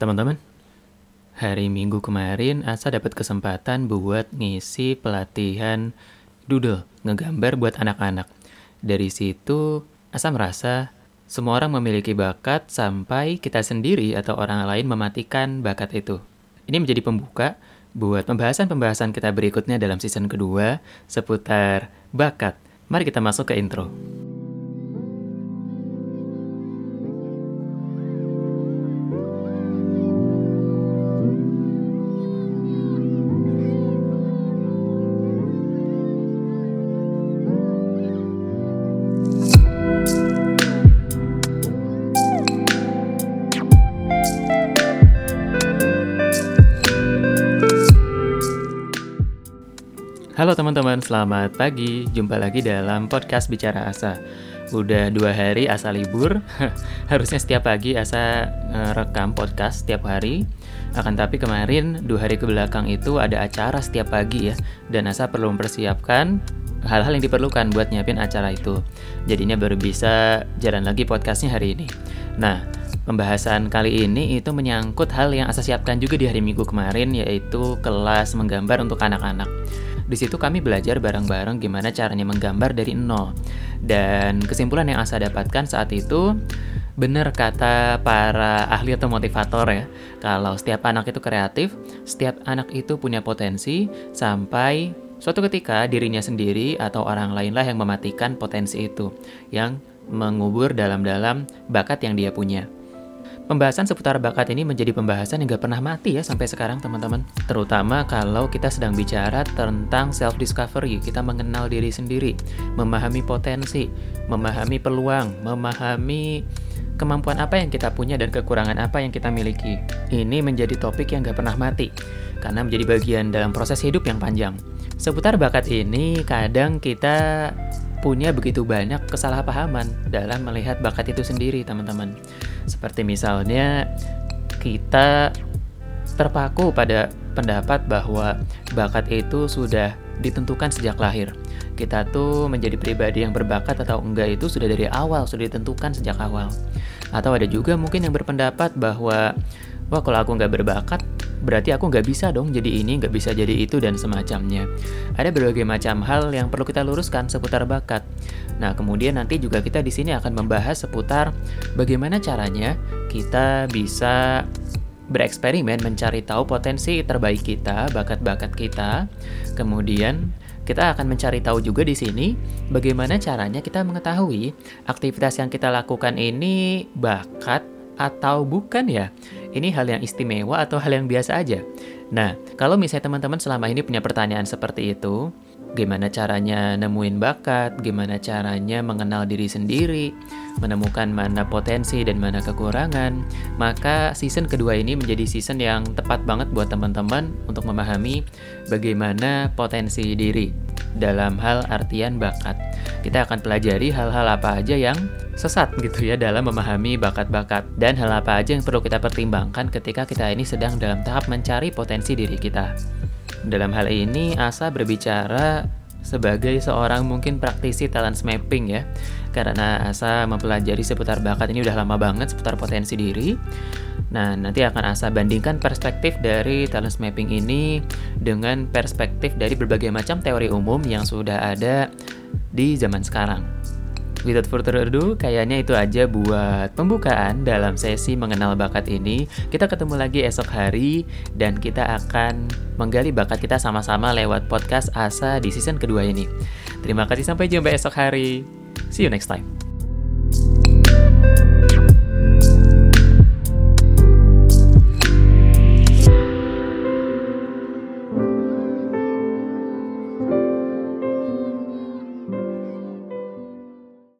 Teman-teman, hari Minggu kemarin Asa dapat kesempatan buat ngisi pelatihan doodle, ngegambar buat anak-anak. Dari situ, Asa merasa semua orang memiliki bakat sampai kita sendiri atau orang lain mematikan bakat itu. Ini menjadi pembuka buat pembahasan-pembahasan kita berikutnya dalam season kedua seputar bakat. Mari kita masuk ke intro. Halo teman-teman, selamat pagi. Jumpa lagi dalam podcast Bicara Asa. Udah dua hari Asa libur. Harusnya setiap pagi Asa rekam podcast setiap hari. Akan tapi kemarin dua hari ke belakang itu ada acara setiap pagi ya. Dan Asa perlu mempersiapkan hal-hal yang diperlukan buat nyiapin acara itu. Jadinya baru bisa jalan lagi podcastnya hari ini. Nah, pembahasan kali ini itu menyangkut hal yang Asa siapkan juga di hari Minggu kemarin yaitu kelas menggambar untuk anak-anak. Di situ kami belajar bareng-bareng gimana caranya menggambar dari nol. Dan kesimpulan yang Asa dapatkan saat itu, benar kata para ahli atau motivator ya, kalau setiap anak itu kreatif, setiap anak itu punya potensi, sampai suatu ketika dirinya sendiri atau orang lainlah yang mematikan potensi itu, yang mengubur dalam-dalam bakat yang dia punya. Pembahasan seputar bakat ini menjadi pembahasan yang gak pernah mati ya sampai sekarang teman-teman. Terutama kalau kita sedang bicara tentang self-discovery, kita mengenal diri sendiri, memahami potensi, memahami peluang, memahami kemampuan apa yang kita punya dan kekurangan apa yang kita miliki. Ini menjadi topik yang gak pernah mati, karena menjadi bagian dalam proses hidup yang panjang. Seputar bakat ini, kadang kita punya begitu banyak kesalahpahaman dalam melihat bakat itu sendiri, teman-teman. Seperti misalnya kita terpaku pada pendapat bahwa bakat itu sudah ditentukan sejak lahir. Kita tuh menjadi pribadi yang berbakat atau enggak itu sudah dari awal, sudah ditentukan sejak awal. Atau ada juga mungkin yang berpendapat bahwa, wah kalau aku nggak berbakat, berarti aku nggak bisa dong jadi ini, nggak bisa jadi itu, dan semacamnya. Ada berbagai macam hal yang perlu kita luruskan seputar bakat. Nah, kemudian nanti juga kita di sini akan membahas seputar bagaimana caranya kita bisa bereksperimen mencari tahu potensi terbaik kita, bakat-bakat kita. Kemudian kita akan mencari tahu juga di sini bagaimana caranya kita mengetahui aktivitas yang kita lakukan ini bakat atau bukan ya. Ini hal yang istimewa atau hal yang biasa aja? Nah, kalau misalnya teman-teman selama ini punya pertanyaan seperti itu, gimana caranya nemuin bakat, gimana caranya mengenal diri sendiri, menemukan mana potensi dan mana kekurangan, maka season kedua ini menjadi season yang tepat banget buat teman-teman untuk memahami bagaimana potensi diri dalam hal artian bakat. Kita akan pelajari hal-hal apa aja yang sesat gitu ya dalam memahami bakat-bakat dan hal apa aja yang perlu kita pertimbangkan ketika kita ini sedang dalam tahap mencari potensi diri kita. Dalam hal ini Asa berbicara sebagai seorang mungkin praktisi talent mapping ya karena Asa mempelajari seputar bakat ini udah lama banget seputar potensi diri Nah, nanti akan Asa bandingkan perspektif dari talent mapping ini dengan perspektif dari berbagai macam teori umum yang sudah ada di zaman sekarang. Without further ado, kayaknya itu aja buat pembukaan dalam sesi mengenal bakat ini. Kita ketemu lagi esok hari dan kita akan menggali bakat kita sama-sama lewat podcast Asa di season kedua ini. Terima kasih sampai jumpa esok hari. See you next time.